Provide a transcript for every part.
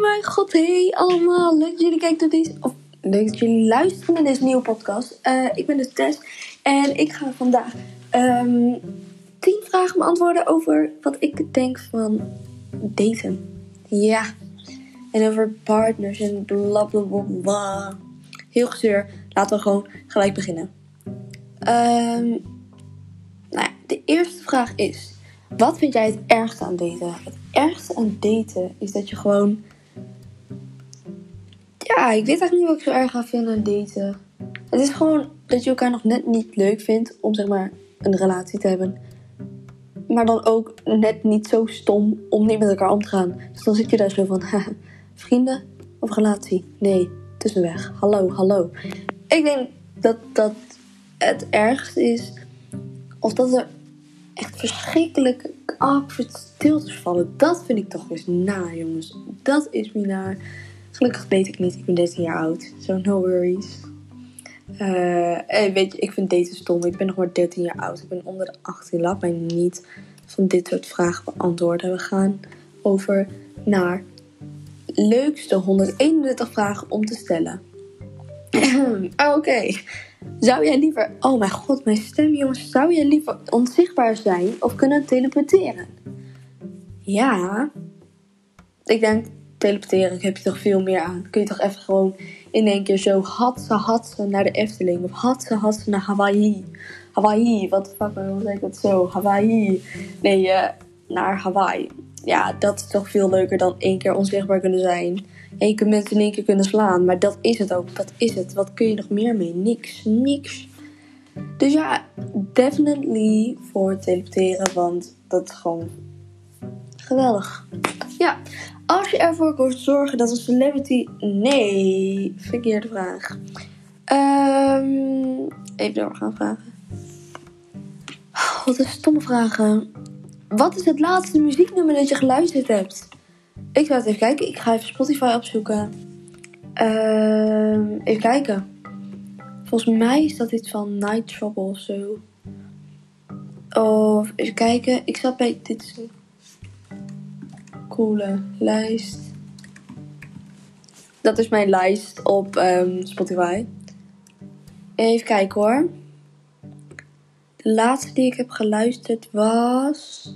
Mijn god, hey allemaal. Leuk dat jullie kijken naar deze... Of leuk dat jullie luisteren naar deze nieuwe podcast. Eh, ik ben dus Tess. En ik ga vandaag ehm 10 vragen beantwoorden over wat ik denk van daten. Ja. En over partners en bla bla bla bla. Heel gezeur. Laten we gewoon gelijk beginnen. Ehm nou ja, de eerste vraag is... Wat vind jij het ergste aan daten? Het ergste aan daten is dat je gewoon... Ik weet eigenlijk niet wat ik zo erg aan vind aan daten. Het is gewoon dat je elkaar nog net niet leuk vindt om zeg maar een relatie te hebben. Maar dan ook net niet zo stom om niet met elkaar om te gaan. Dus dan zit je daar zo van, haha, vrienden of relatie? Nee, tussenweg. Hallo, hallo. Ik denk dat dat het ergste is. Of dat er echt verschrikkelijk awkward stiltes vallen. Dat vind ik toch eens na, jongens. Dat is me naar. Gelukkig weet ik niet. Ik ben 13 jaar oud. So no worries. Eh, en weet je, ik vind daten stom. Ik ben nog maar 13 jaar oud. Ik ben onder de 18. Laat mij niet van dit soort vragen beantwoorden. We gaan over naar leukste 131 vragen om te stellen. Oké. Zou jij liever... Oh mijn god, mijn stem jongens. Zou jij liever onzichtbaar zijn of kunnen teleporteren? Ja. Ik denk, teleporteren heb je toch veel meer aan. Kun je toch even gewoon in één keer zo hatse hatse naar de Efteling. Of hatse hatse naar Hawaii. Hawaii, wat de fuck, waarom zeg ik dat zo? Hawaii. Nee, eh, naar Hawaii. Ja, dat is toch veel leuker dan één keer onzichtbaar kunnen zijn. En kunt mensen in één keer kunnen slaan. Maar dat is het ook. Dat is het. Wat kun je nog meer mee? Niks. Niks. Dus ja, definitely voor teleporteren. Want dat is gewoon geweldig. Ja, als je ervoor kunt zorgen dat een celebrity... Nee, verkeerde vraag. Ehm even door gaan vragen. Wat een stomme vragen. Wat is het laatste muzieknummer dat je geluisterd hebt? Ik ga het even kijken. Ik ga even Spotify opzoeken. Ehm, even kijken. Volgens mij is dat iets van Night Trouble of zo. Of even kijken. Ik zat bij dit is coole lijst. Dat is mijn lijst op ehm, Spotify. Even kijken hoor. De laatste die ik heb geluisterd was.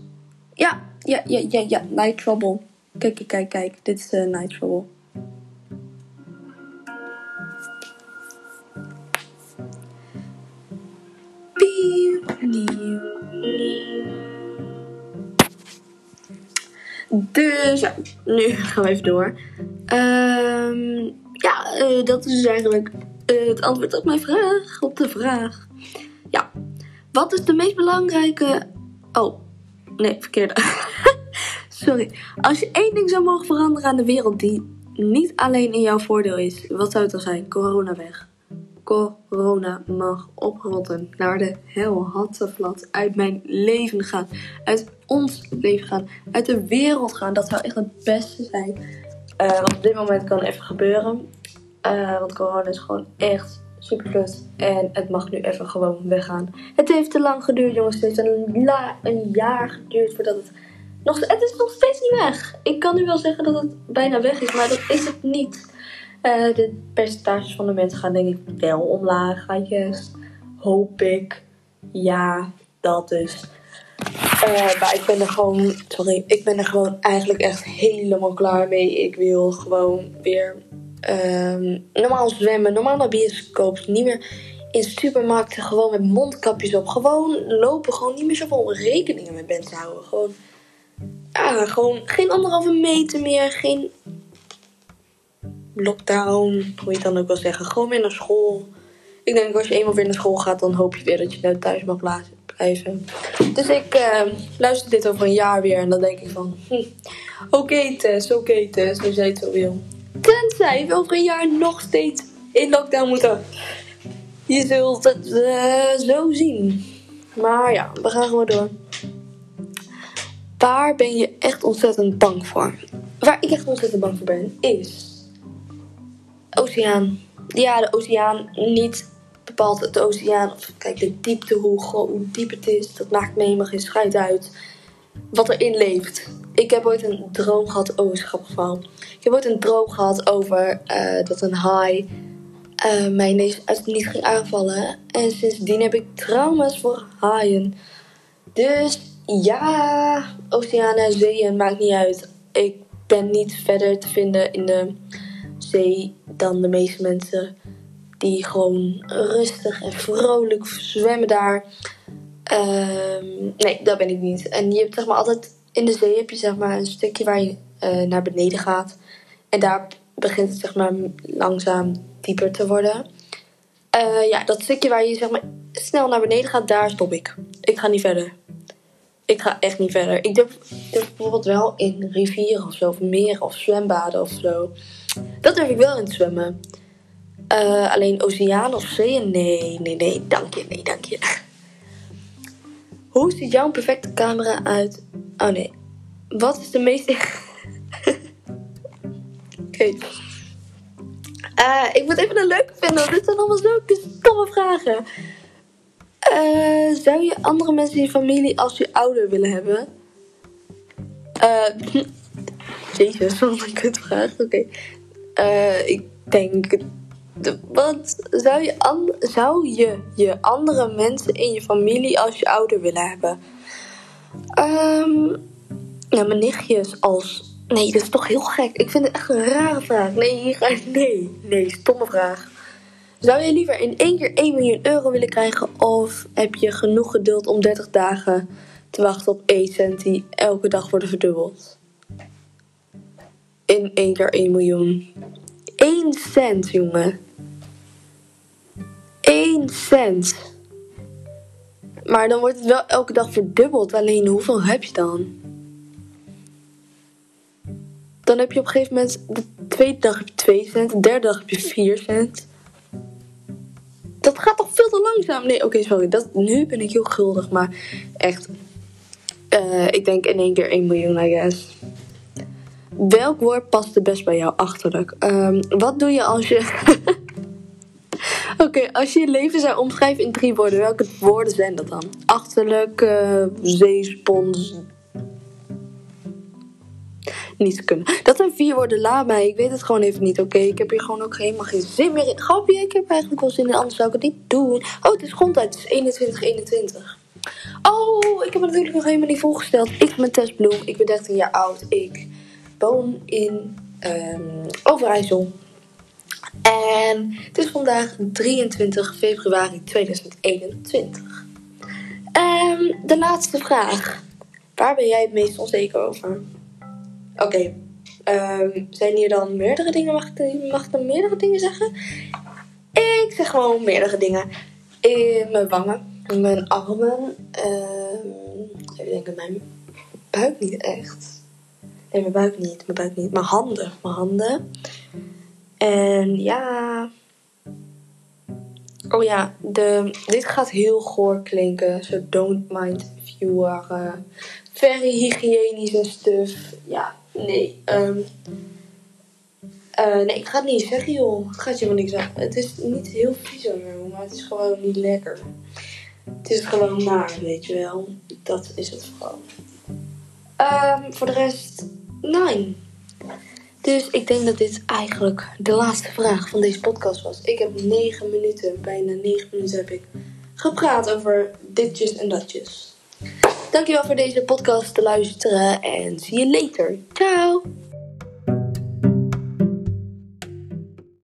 Ja, ja, ja, ja, ja. Night Trouble. Kijk, kijk, kijk. Dit is uh, Night Trouble. Dus nu gaan we even door. Ehm, ja, eh, dat is dus eigenlijk eh, het antwoord op mijn vraag. Op de vraag. Ja, wat is de meest belangrijke. Oh, nee, verkeerde. Sorry. Als je één ding zou mogen veranderen aan de wereld die niet alleen in jouw voordeel is, wat zou het dan zijn? Corona weg. Corona mag oprotten. Naar de hel plat. Uit mijn leven gaan. Uit ons leven gaan. Uit de wereld gaan. Dat zou echt het beste zijn. Eh, wat op dit moment kan even gebeuren. Eh, want corona is gewoon echt super kut. En het mag nu even gewoon weggaan. Het heeft te lang geduurd, jongens. Het heeft een, la- een jaar geduurd voordat het. Nog, het is nog steeds niet weg. Ik kan nu wel zeggen dat het bijna weg is, maar dat is het niet. Eh, de percentages van de mensen gaan denk ik wel omlaag. Gaatjes. Hoop ik. Ja, dat dus. Eh, maar ik ben er gewoon, sorry, ik ben er gewoon eigenlijk echt helemaal klaar mee. Ik wil gewoon weer ehm, normaal zwemmen, normaal naar bioscoop, niet meer in supermarkten gewoon met mondkapjes op. Gewoon lopen, gewoon niet meer zoveel rekeningen met mensen houden. Gewoon, ja, gewoon geen anderhalve meter meer, geen lockdown, hoe je het dan ook wil zeggen. Gewoon weer naar school. Ik denk als je eenmaal weer naar school gaat, dan hoop je weer dat je nou thuis mag blijven. Dus ik eh, luister dit over een jaar weer en dan denk ik van... Hm, oké Tess, oké Tess, als jij het zo wil. Tenzij we over een jaar nog steeds in lockdown moeten. Je zult het eh, zo zien. Maar ja, we gaan gewoon door. Waar ben je echt ontzettend bang voor? Waar ik echt ontzettend bang voor ben, is... Oceaan. Ja, de oceaan. Niet bepaald de oceaan. Of kijk, de diepte, hoe, hoe diep het is. Dat maakt me helemaal geen schijt uit. wat erin leeft. Ik heb ooit een droom gehad. Oh, is grappig. Ik heb ooit een droom gehad over eh, dat een haai uh, mij ineens uit het niet ging aanvallen. En sindsdien heb ik trauma's voor haaien. Dus ja, oceanen, zeeën, maakt niet uit. Ik ben niet verder te vinden in de zee dan de meeste mensen. Die gewoon rustig en vrolijk zwemmen daar. Um, nee, dat ben ik niet. En je hebt zeg maar altijd in de zee heb je zeg maar een stukje waar je uh, naar beneden gaat. En daar begint het zeg maar langzaam dieper te worden. Uh, ja, dat stukje waar je zeg maar snel naar beneden gaat, daar stop ik. Ik ga niet verder. Ik ga echt niet verder. Ik durf, bijvoorbeeld wel in rivieren of zo, of meer of zwembaden of zo. Dat durf ik wel in te zwemmen. Uh, alleen oceaan of zeeën? Nee, nee, nee, dank je, nee, dank je. Hoe ziet jouw perfecte camera uit? Oh nee. Wat is de meest. Oké. Uh, ik moet even een leuke vinden, dit zijn allemaal zulke stomme vragen. Uh, zou je andere mensen in je familie als je ouder willen hebben? Uh, Jezus, wat een kutvraag. Oké. Ik denk. Wat zou je, zou je je andere mensen in je familie als je ouder willen hebben? Um, ja, mijn nichtjes als Nee, dat is toch heel gek. Ik vind het echt een rare vraag. Nee. Nee, nee, stomme vraag. Zou je liever in één keer 1 miljoen euro willen krijgen? Of heb je genoeg geduld om 30 dagen te wachten op 1 cent die elke dag worden verdubbeld? In één keer 1 miljoen. 1 cent, jongen. 1 cent. Maar dan wordt het wel elke dag verdubbeld. Alleen hoeveel heb je dan? Dan heb je op een gegeven moment, de tweede dag heb je 2 cent, de derde dag heb je 4 cent. Dat gaat toch veel te langzaam? Nee, oké, sorry. Dat, nu ben ik heel guldig, maar echt. Uh, ik denk in één keer 1 miljoen, I guess. Welk woord past het best bij jou? Achterlijk. Um, wat doe je als je. Oké, als je je leven zou omschrijven in drie woorden, welke woorden zijn dat dan? Achterlijk, uh, zeespons, niet kunnen. Dat zijn vier woorden, laat mij. Ik weet het gewoon even niet, oké? Ik heb hier gewoon ook helemaal geen zin meer in. Grapje, ik heb eigenlijk wel zin in, anders zou ik het niet doen. Oh, het is grondtijd, het is 21, 21. Oh, ik heb natuurlijk nog helemaal niet voorgesteld. Ik ben Tess Bloem, ik ben 13 jaar oud. Ik woon in um, Overijssel. En het is vandaag 23 februari 2021. Um, de laatste vraag. Waar ben jij het meest onzeker over? Oké. Um, zijn hier dan meerdere dingen? Mag ik, mag ik dan meerdere dingen zeggen? Ik zeg gewoon meerdere dingen. In mijn wangen, in mijn armen. Um, even denken, mijn buik niet echt. Nee, mijn buik niet, mijn buik niet. Mijn handen, mijn handen. En ja. Oh ja, de, dit gaat heel goor klinken. So don't mind if you are uh, very hygiënisch en stuff. Ja, Nee, um, uh, nee, ik ga het niet zeggen, joh. Het gaat je wel niks aan. Het is niet heel vies maar het is gewoon niet lekker. Het is gewoon naar, weet je wel. Dat is het gewoon. Um, voor de rest, nee. Dus ik denk dat dit eigenlijk de laatste vraag van deze podcast was. Ik heb negen minuten, bijna negen minuten heb ik gepraat over ditjes en datjes. Dankjewel voor deze podcast te luisteren en zie je later. Ciao!